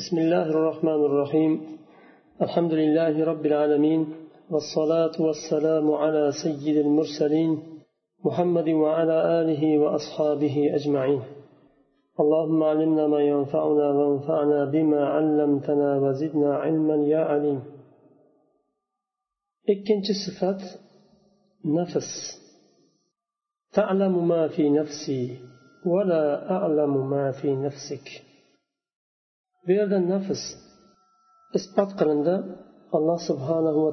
بسم الله الرحمن الرحيم. الحمد لله رب العالمين والصلاة والسلام على سيد المرسلين محمد وعلى آله وأصحابه أجمعين. اللهم علمنا ما ينفعنا وانفعنا بما علمتنا وزدنا علما يا عليم. ikkinchi sifat nafs تعلم ما في نفسي ولا أعلم ما في نفسك. Bu yerda nafs isbot qilindi alloh subhanahu va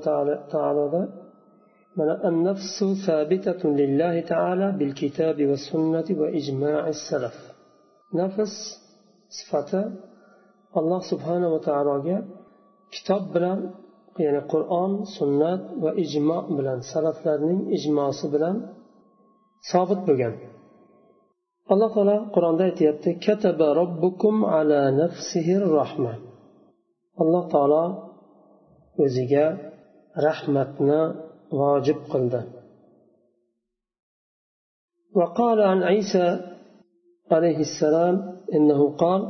taoloda mana النفس ثابتة لله تعالى بالكتاب والسنة وإجماع السلف nafs sifati alloh subhanava taologa kitob bilan ya'ni qur'on sunnat va ijmo bilan salaflarning ijmosi bilan sobit bo'lgan alloh taolo qur'onda aytyapti kataba robbukum ala nafsihi rahma alloh taolo o'ziga rahmatni vojib qildi وقال عن عيسى عليه السلام إنه قال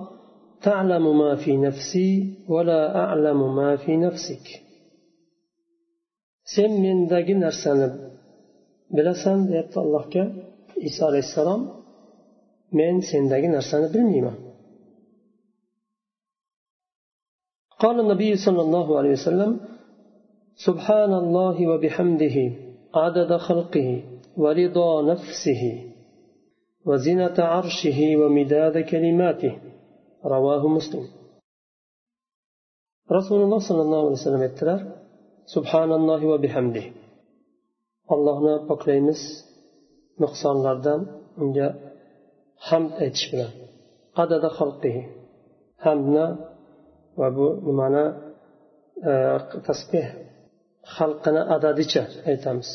تعلم ما في نفسي ولا أعلم ما في نفسك sen mendagi narsani bilasan deyapti allohga iso alayhissalom men sendagi narsani bilmayman. قال النبي صلى الله عليه وسلم سبحان الله وبحمده عدد خلقه ورضا نفسه وزنة عرشه ومداد كلماته رواه مسلم رسول الله صلى الله عليه وسلم ettiler سبحان الله وبحمده allohni poklaymiz nuqsonlardan unga hamd aytish bilan. Adada xalqihi. Hamdni va bu nimani e, tasbeh xalqini adadicha aytamiz.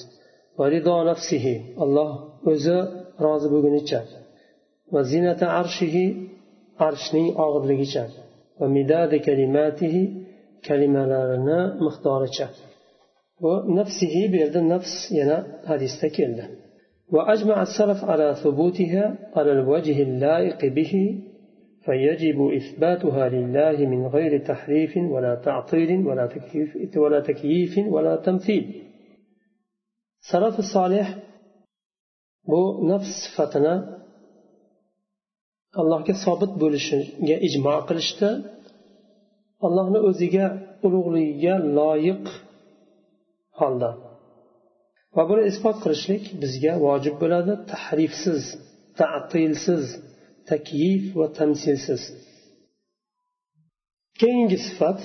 Rido nafsihi. Alloh o'zi rozi bo'lgunicha. Va zinata arshihi arshning og'irligicha. Va midadi kalimatihi kalimalarini miqdoricha. Bu nafsihi bu yerda nafs yana hadisda keldi. وأجمع السلف على ثبوتها على الوجه اللائق به فيجب إثباتها لله من غير تحريف ولا تعطيل ولا تكييف ولا تكييف ولا تمثيل. سلف الصالح bu nafs sifatini allohga sobit bo'lishiga ijmo qilishdi allohni o'ziga ulug'ligiga loyiq holda va buni isbot qilishlik bizga vojib bo'ladi tahrifsiz tatilsiz takyif va tamsilsiz keyingi sifat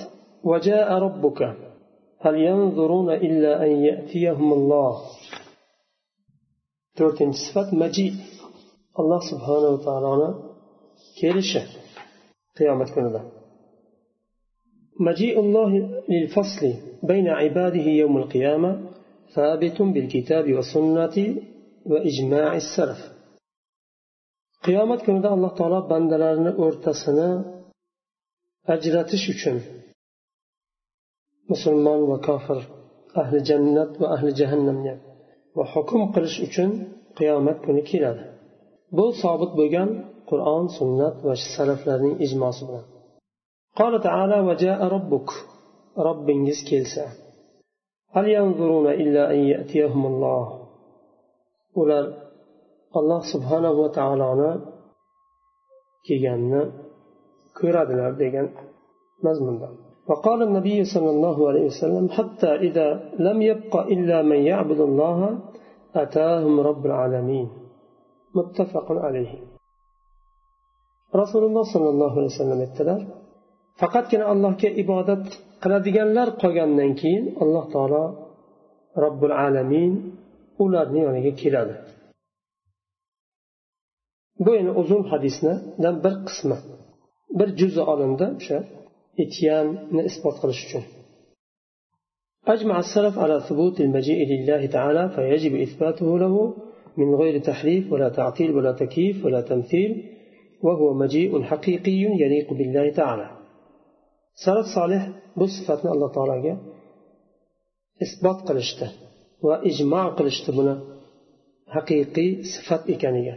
وجاء ربك هل ينظرون إلا أن يأتيهم الله to'rtinchi sifat maji alloh subhanava taoloni kelishi qiyomat kunida مجيء الله للفصل بين عباده يوم القيامة ثابت بالكتاب والسنة وإجماع السلف qiyomat kunida alloh taolo bandalarni o'rtasini ajratish uchun musulmon va kofir ahli jannat va ahli jahannamga va hukm qilish uchun qiyomat kuni keladi bu sobit bo'lgan qur'on sunnat va salaflarning ijmosi bilan قال تعالى وجاء ربك ربingiz kelsa هل ينظرون إلا أن يأتيهم الله؟ Ular alloh subhanahu va taoloni kelganini ko'radilar degan mazmunda وقال النبي صلى الله عليه وسلم حتى إذا لم يبق إلا من يعبد الله أتاهم رب العالمين متفق عليه رسول الله صلى الله عليه وسلم ettilar faqatgina allohga ibodat qiladiganlar qolgandan keyin alloh taolo robbil alamin ularni yoniga keladi bu endi uzun hadisnidan bir qismi bir juzi olindi o'sha ityanni isbot qilish uchun أجمع السلف على ثبوت المجيء لله تعالى فيجب إثباته له من غير تحريف ولا تعطيل ولا تكييف ولا تمثيل وهو مجيء حقيقي يليق بالله تعالى salaf solih bu sifatni alloh taologa isbot qilishdi va ijmo qilishdi buni haqiqiy sifat ekaniga.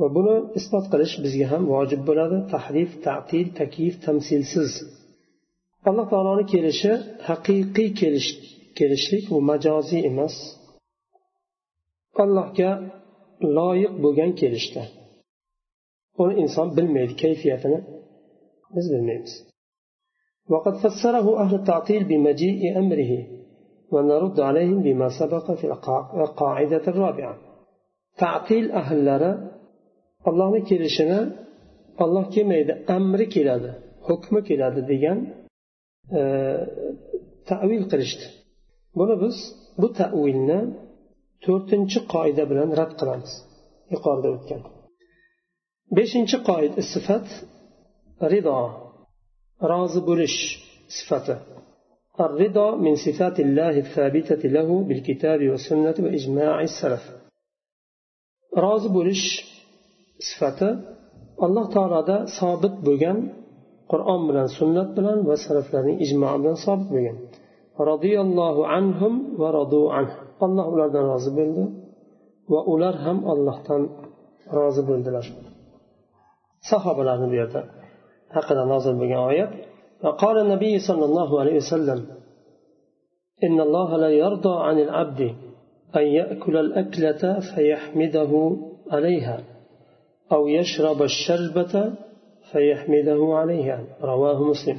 Va buni isbot qilish bizga ham vojib bo'ladi. Tahrif tatil taklif tamsilsiz. Alloh taoloni kelishi haqiqiy kelish kelishlik u majoziy emas. Allohga loyiq bo'lgan kelishdi uni inson bilmaydi kayfiyatini. biz bilmaymiz وقد فسره أهل التعطيل بمجيء أمره ونرد عليهم بما سبق في القاعدة الرابعة تعطيل أهل allohni kelishini olloh kelmaydi amri keladi hukmi keladi degan e, tavil qilishdi buni biz bu tavilni to'rtinchi qoida bilan rad qilamiz yuqorida o'tgan beshinchi qoida sifat rido rozi bo'lish sifati الرضا من صفات الله الثابتة له بالكتاب والسنة وإجماع السلف rozi bo'lish sifati alloh taoloda sobit bo'lgan qur'on bilan sunnat bilan va salaflarning ijmo bilan sobit bo'lgan roziyallohu anhum va radu anh alloh ulardan rozi bo'ldi va ular ham allohdan rozi bo'ldilar sahobalarni bu yerda haqida nozil bo'lgan oyat وقال النبي صلى الله عليه وسلم إن الله لا يرضى عن العبد أن يأكل الأكلة فيحمده عليها أو يشرب الشربة فيحمده عليها. رواه مسلم.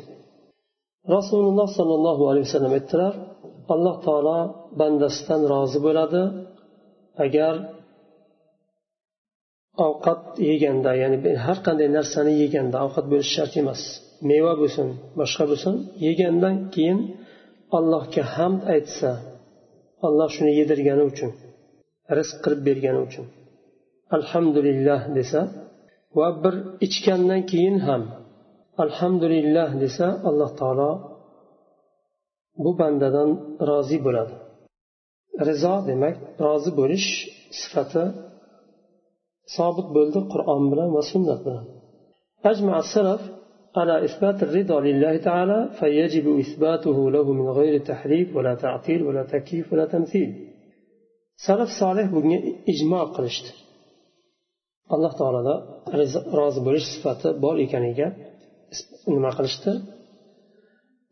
رسول الله صلى الله عليه وسلم aytdilar alloh taolo bandasidan rozi bo'ladi agar ovqat yeganda ya'ni har qanday narsani yeganda ovqat bo'lishi shart emas. Meva bo'lsin boshqa bo'lsin yegandan keyin allohga hamd aytsa alloh shuni yedirgani uchun rizq qilib bergani uchun. Alhamdulillah desa va bir ichgandan keyin ham alhamdulillah desa alloh taolo bu bandadan rozi bo'ladi. Rizo demak rozi bo'lish sifati sobit bo'ldi qur'on bilan va sunnat bilan أجمع السلف على إثبات الرضا لله تعالى فيجب إثباته له من غير تحريف ولا تعطيل ولا تكييف ولا تمثيل سلف صالح bunga ijmo qilishdi alloh taoloda rozi bo'lish sifati bor ekaniga nima qilishdi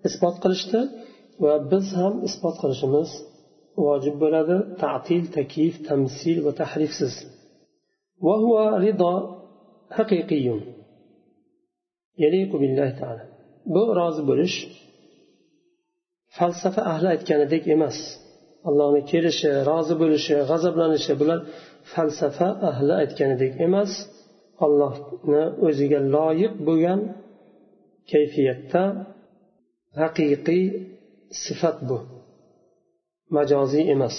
isbot qilishdi va biz ham isbot qilishimiz vojib bo'ladi tatil taklif tamsil va tahrifsiz وهو رضا حقيقي يليق بالله تعالى bu rozi bo'lish falsafa ahli aytganidek emas allohni kelishi rozi bo'lishi g'azablanishi bular falsafa ahli aytganidek emas allohni o'ziga loyiq bo'lgan kayfiyatda haqiqiy sifat bu majoziy emas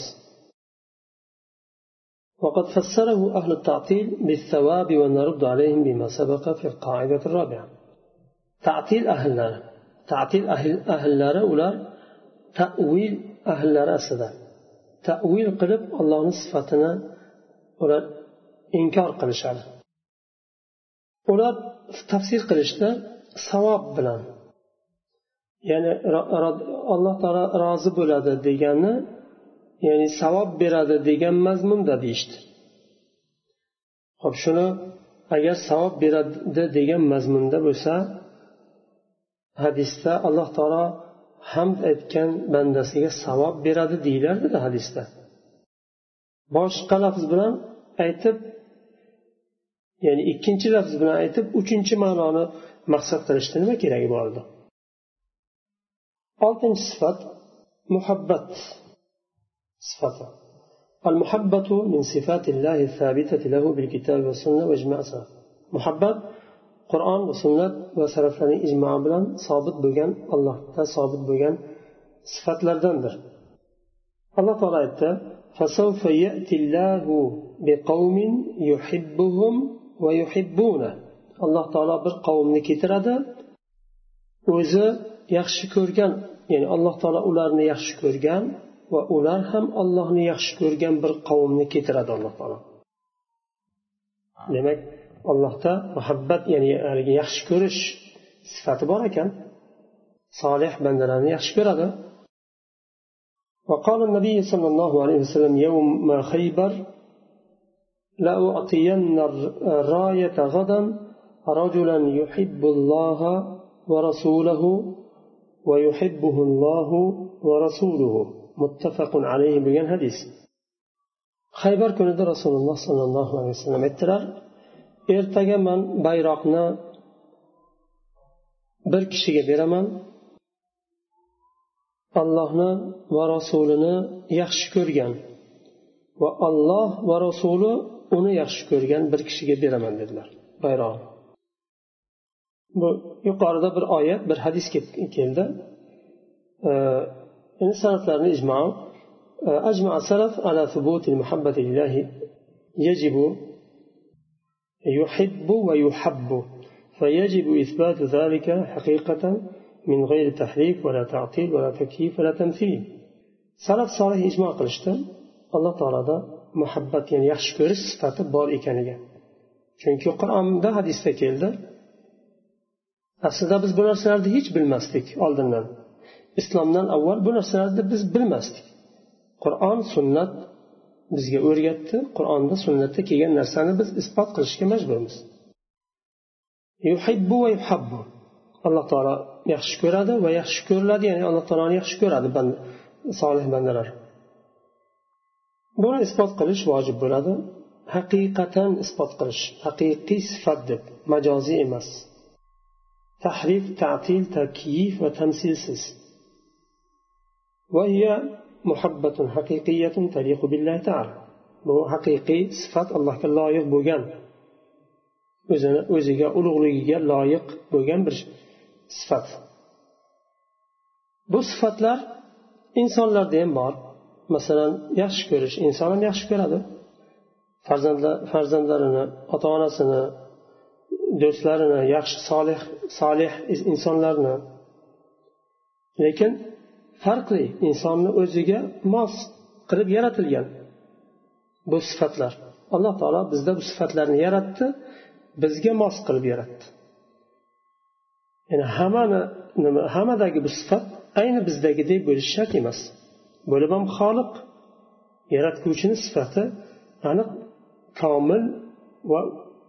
وقد فسره أهل التعطيل بالثواب ونرد عليهم بما سبق في القاعدة الرابعة. تعطيل أهل لارة تعطيل أهل أهل لار أولا تأويل أهل لارة أسدا تأويل قلب الله نصفتنا أولا إنكار قلش على. أولا تفسير قلش ثواب بلان. يعني الله تعالى راضي بلاد ديانا يعني ya'ni savob beradi degan mazmunda deyishdi. Ho'p shuni agar savob beradi degan mazmunda bo'lsa hadisda alloh taolo hamd aytgan bandasiga savob beradi deyilardida hadisda. Boshqa lafz bilan aytib ya'ni ikkinchi lafz bilan aytib uchinchi ma'noni maqsad qilishda nima keragi bor edi oltinchi sifat muhabbat. sifati المحبة من صفات الله الثابتة له بالكتاب والسنة وإجماع السلف محبت qur'on va sunnat va salaflarning ijmo bilan sobit bo'lgan allohda sobit bo'lgan sifatlardandir alloh taolo aytdi فسوف يأتي الله بقوم يحبهم ويحبونه alloh taolo bir qavmni keltiradi o'zi yaxshi ko'rgan ya'ni alloh taolo ularni yaxshi ko'rgan va ular ham allohni yaxshi ko'rgan bir qavmni keltiradi alloh taolo demak allohda muhabbat ya'ni haligi yaxshi ko'rish sifati bor ekan solih bandalarni yaxshi ko'radi وقال النبي صلى الله عليه وسلم يوم خيبر لأعطين الراية غدا رجلا يحب الله ورسوله ويحبه الله ورسوله muttafaqun alayhi bo'lgan hadis. Haybar kunida rasululloh sollallohu alayhi vasallam aytdilar ertaga man bayroqni bir kishiga beraman. Allohni va rasulini yaxshi ko'rgan va olloh va rasuli uni yaxshi ko'rgan bir kishiga beraman dedilar bayroq bu yuqorida bir oyat bir hadis keldi. endi salaflarni ijmo أجمع السلف على ثبوت المحبة لله يجب يحب ويحب فيجب إثبات ذلك حقيقة من غير تحريف ولا تعطيل ولا تكييف ولا تمثيل salaf solih ijmo qilishdi alloh taoloda muhabbat ya'ni yaxshi ko'rish sifati bor ekaniga chunki qur'onda hadisda keldi aslida biz bu narsalarni hech bilmasdik oldindan Islomdan avval bu narsalarni biz bilmasdik. Qur'on sunnat bizga o'rgatdi. Qur'onda sunnatda kelgan narsani biz isbot qilishga majburmiz. Yuhibbu va yuhabbu. Alloh taolo yaxshi ko'radi va yaxshi ko'riladi ya'ni alloh taoloni yaxshi ko'radi band solih bandalar. Buni isbot qilish vojib bo'ladi. Haqiqatan isbot qilish haqiqiy sifat deb majoziy emas. Tahrif ta'til takyif va tamsilsiz. وهي محبة حقيقية تليق بالله تعالى bu haqiqiy sifat allohga loyiq bo'lgan o'zini o'ziga ulug'ligiga loyiq bo'lgan bir sifat bu sifatlar insonlarda ham bor masalan yaxshi ko'rish inson ham yaxshi ko'radi farzandlarini ota onasini do'stlarini yaxshi solih solih insonlarni lekin farqli insonni o'ziga mos qilib yaratilgan bu sifatlar. Alloh taolo bizda bu sifatlarni yaratdi bizga mos qilib yaratdi. Ya'ni hammani nima hammadagi bu sifat ayni bizdagidek bo'lishi shart emas. Bo'lib ham xoliq yaratguvchini sifati aniq komil va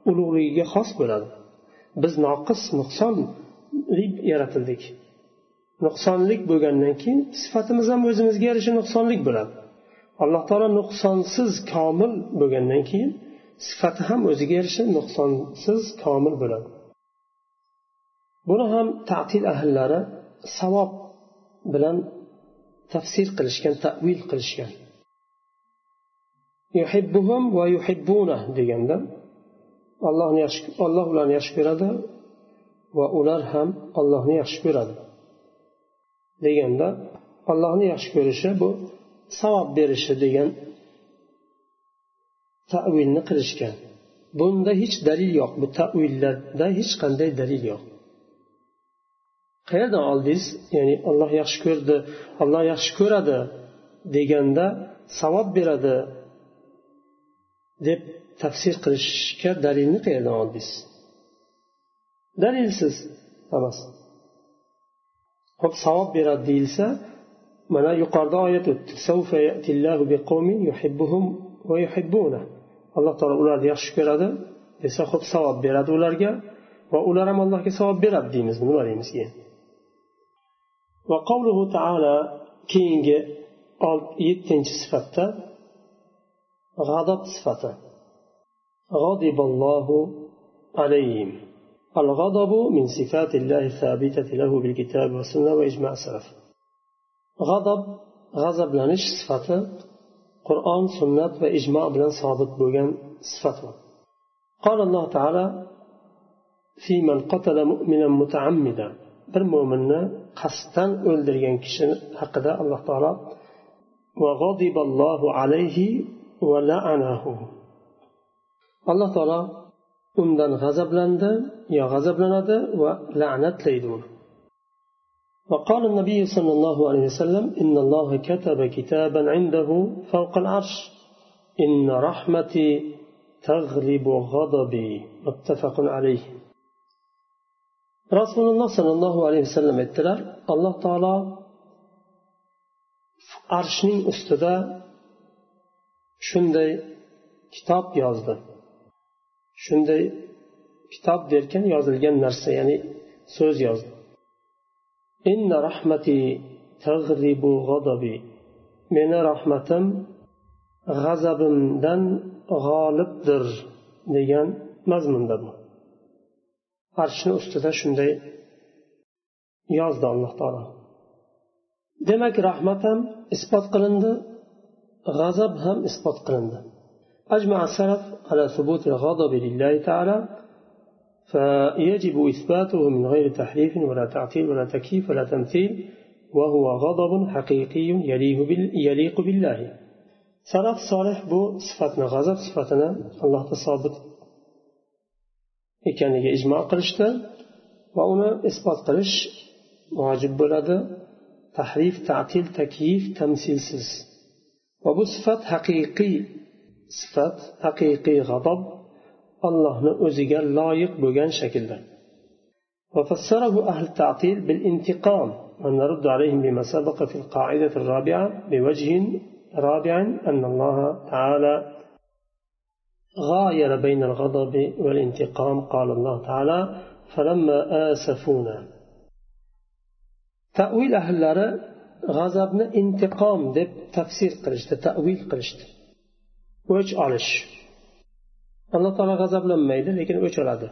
ulug'ligiga xos bo'ladi. Biz noqis nuqsonli yaratildik. Nuqsonlik bo'lgandan keyin sifatimiz ham o'zimizga yarasha nuqsonlik bo'ladi. Alloh taolo nuqsonsiz komil bo'lgandan keyin sifati ham o'ziga yarasha nuqsonsiz komil bo'ladi. Buni ham tatil ahllari savob bilan tafsir qilishgan tavil qilishgan. Yuhibbuhum va yuhibbuna deganda allohni yaxshi alloh ularni yaxshi ko'radi va ular ham allohni yaxshi ko'radi. Deganda allohni yaxshi ko'rishi bu savob berishi degan tavilni qilishgan. Bunda hech dalil yo'q bu tavillarda hech qanday dalil yo'q qayerdan oldingiz ya'ni olloh yaxshi ko'rdi olloh yaxshi ko'radi deganda savob beradi deb tafsir qilishga dalilni qayerdan oldingiz dalilsiz hammasi ho'p savob beradi deyilsa mana yuqorida oyat o'tdi alloh taolo ularni yaxshi ko'radi desa ho'p savob beradi ularga va ular ham allohga savob beradi deymiz nima deymiz keyin وقوله تعالى keyingi yettinchi sifatda g'adab sifati عليهم الغضب من صفات الله الثابتة له بالكتاب والسنة وإجماع السلف غضب غضب لانش صفته قرآن سنة وإجماع بلان صابت بوغان صفته قال الله تعالى في من قتل مؤمنا متعمدا bir mo'minni qasddan o'ldirgan kishi haqida alloh taolo alloh taolo undan g'azablandi yo g'azablanadi va la'natlaydi uni وقال النبي صلى الله عليه وسلم إن الله كتب كتابا عنده فوق العرش إن رحمتي تغلب غضبي متفق عليه rasululloh sollallohu alayhi vasallam aytdilar alloh taolo arshning ustida shunday kitob yozdi Shunday kitob derkan yozilgan narsa ya'ni so'z yozdi. Inna rahmati tag'ribu g'adabi meni rahmatim g'azabimdan g'olibdir degan mazmunda bu arshni ustida shunday yozdi alloh taolo. Demak rahmat ham isbot qilindi g'azab ham isbot qilindi. أجمع السلف على ثبوت الغضب لله تعالى فيجب إثباته من غير تحريف ولا تعطيل ولا تكييف ولا تمثيل وهو غضب حقيقي يليق بالله. سلف صالح بو صفتنا غضب صفتنا الله تصابت ekaniga ijmo qilishdi va uni isbot qilish vojib bo'ladi tahrif tatil takyif tamsilsiz va bu haqiqiy sifat haqiqiy g'adob allohni o'ziga loyiq bo'lgan shaklda. وفسره أهل التعطيل بالانتقام ونرد عليهم بما سبق في القاعدة الرابعة بوجه رابع أن الله تعالى غاير بين الغضب والانتقام قال الله تعالى فلما آسفونا تأويل أهل g'azabni intiqom deb tafsir qilishdi tavil qilishdi. O'ch olish. Alloh taolo g'azablanmaydi lekin o'ch oladi.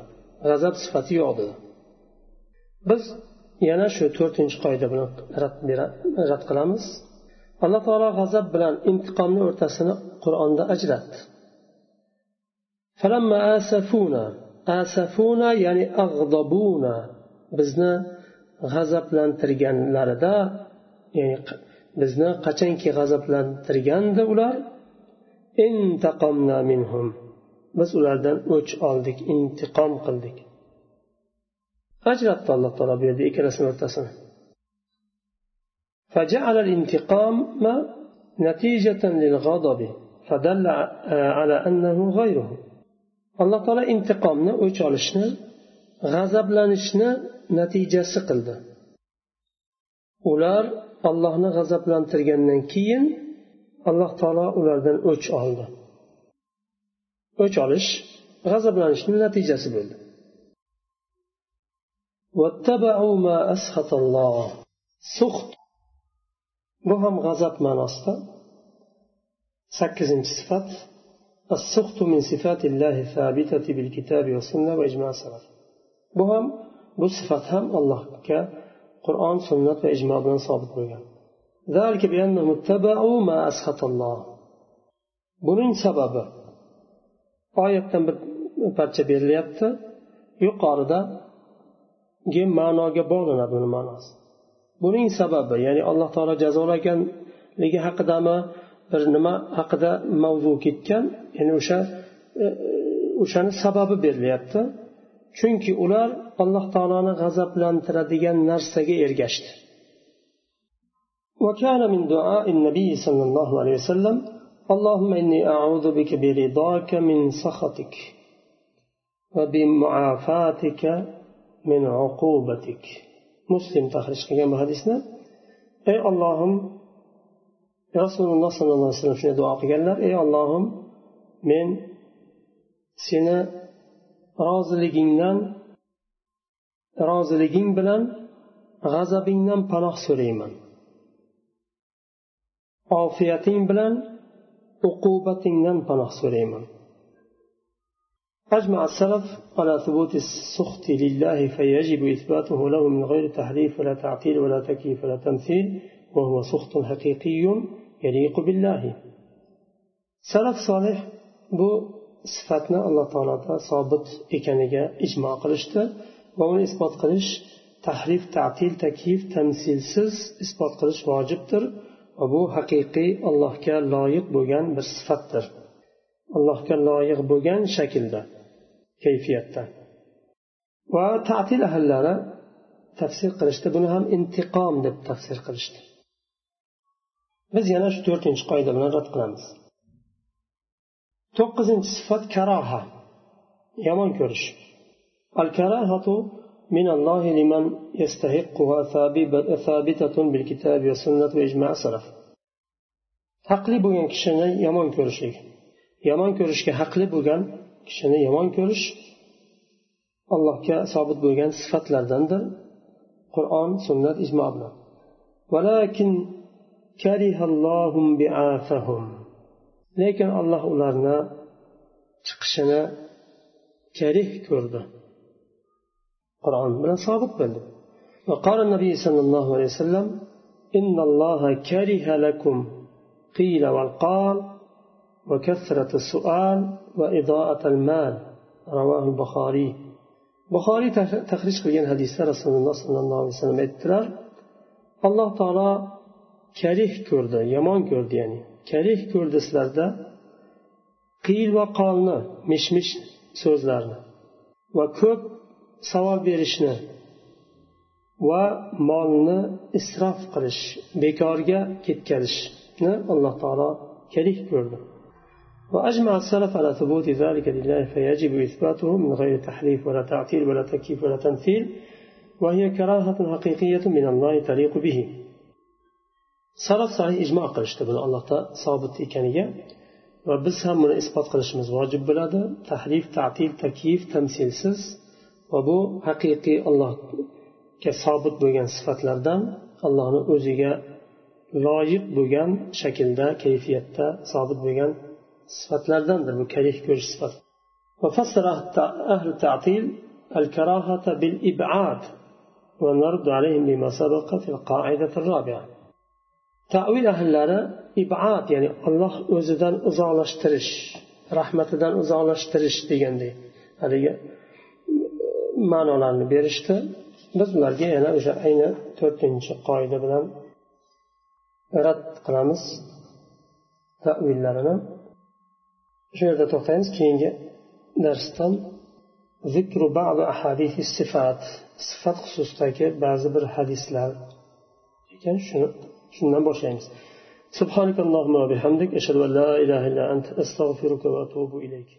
G'azab sifati yo'q dedi biz yana shu to'rtinchi qoida bilan rad qilamiz. Alloh taolo g'azab bilan intiqomni o'rtasini qur'onda ajratdi asafuna ya'ni ag'dobuna bizni g'azablantirganlarida ya'ni bizni qachonki g'azablantirgandi ular biz ulardan o'ch oldik intiqom qildik ajratdi alloh taolo bu yerda ikkalasini o'rtasini فجعل الانتقام نتيجة للغضب فدل على أنه غيره alloh taolo intiqomni o'ch olishni g'azablanishni natijasi qildi ular ollohni g'azablantirgandan keyin alloh taolo ulardan o'ch oldi o'ch olish g'azablanishni natijasi bo'ldi suxt bu ham g'azab ma'nosida sakkizinchi sifat السخط من صفات الله الثابتة بالكتاب والسنة وإجماع السلف bu ham bu sifat ham allohga qur'on sunnat va ijmo bilan sobit bo'lgan Buning sababi oyatdan bir parcha berilyapti yuqoridagi ma'noga bog'lanadi uni ma'nosi buning sababi ya'ni alloh taolo jazolaganligi haqidami bir nima haqida mavzu ketgan ya'ni o'sha o'shani sababi berilyapti chunki ular alloh taoloni g'azablantiradigan narsaga ergashdi وكان من دعاء النبي صلى الله عليه وسلم اللهم إني أعوذ بك برضاك من سخطك وبمعافاتك من عقوبتك. مسلم تخرج قيام حديثنا أي اللهم رسول الله صلى الله عليه وسلم في دعاء قلنا أي اللهم من سنة رازلقين رازلقين بلان غزبين بلان سليمان ofiyating bilan uqubatingdan panoh so'rayman أجمع السلف على ثبوت السخط لله فيجب إثباته له من غير تحريف ولا تعطيل ولا تكييف ولا تمثيل وهو سخط حقيقي يليق بالله salaf solih bu sifatni alloh taoloda sobit ekaniga ijmo qilishdi va uni isbot qilish tahrif tatil taklif tamsilsiz isbot qilish vojibdir Va bu haqiqiy allohga loyiq bo'lgan bir sifatdir. Allohga loyiq bo'lgan shaklda kayfiyatda. Va tatil ahllari tafsir qilishdi. Buni ham intiqom deb tafsir qilishdi. Biz yana shu to'rtinchi qoida bilan rad qilamiz. To'qqizinchi sifat karoha yomon ko'rish. Al karohatu من الله لمن يستحقها ثابتة بالكتاب والسنة وإجماع السلف haqli bo'lgan kishini yomon ko'rishlik yomon ko'rishga haqli bo'lgan kishini yomon ko'rish allohga sobit bo'lgan sifatlardandir qur'on sunnat ijmo bilan lekin alloh ularni chiqishini karih ko'rdi qur'on bilan sobit bo'ldi وقال النبي صلى الله عليه وسلم إن الله كره لكم قيل والقال وكثرة السؤال وإضاءة المال رواه البخاري buxoriy tahrij qilgan hadisda rasululloh sollallohu alayhi vasallam aytdilar alloh taolo karih ko'rdi yomon ko'rdi ya'ni karih ko'rdi sizlarda qiyil va qolni mish mish so'zlarni va ko'p savol berishni va molni isrof qilish bekorga ketkazishni alloh taolo karih ko'rdi وأجمع السلف على ثبوت ذلك لله فيجب إثباته من غير تحريف ولا تعطيل ولا تكييف ولا تمثيل وهي كراهة حقيقية من الله تليق به salaf solih ijmo qilishdi buni allohda sobit ekaniga va biz ham buni isbot qilishimiz vojib bo'ladi tahrif tatil takyif tamsilsiz va bu haqiqiy allohga sobit bo'lgan sifatlardan allohni o'ziga loyiq bo'lgan shaklda kayfiyatda sobit bo'lgan sifatlardandir bu karih ko'rish sifati وفسر أهل التعطيل الكراهة بالإبعاد ونرد عليهم بما سبق في القاعدة الرابعة تأويل أهل إبعاد يعني الله o'zidan uzoqlashtirish rahmatidan uzoqlashtirish degandek haligi ma'nolarni berishdi biz ularga yana o'sha ayni to'rtinchi qoida bilan rad qilamiz tavillarini shu yerda to'xtaymiz keyingi darsdan zikru ahadisi sifat sifat xususidagi ba'zi bir hadislar ekan shuni shundan boshlaymiz سبحانك اللهم وبحمدك أشهد أن لا إله إلا أنت أستغفرك وأتوب إليك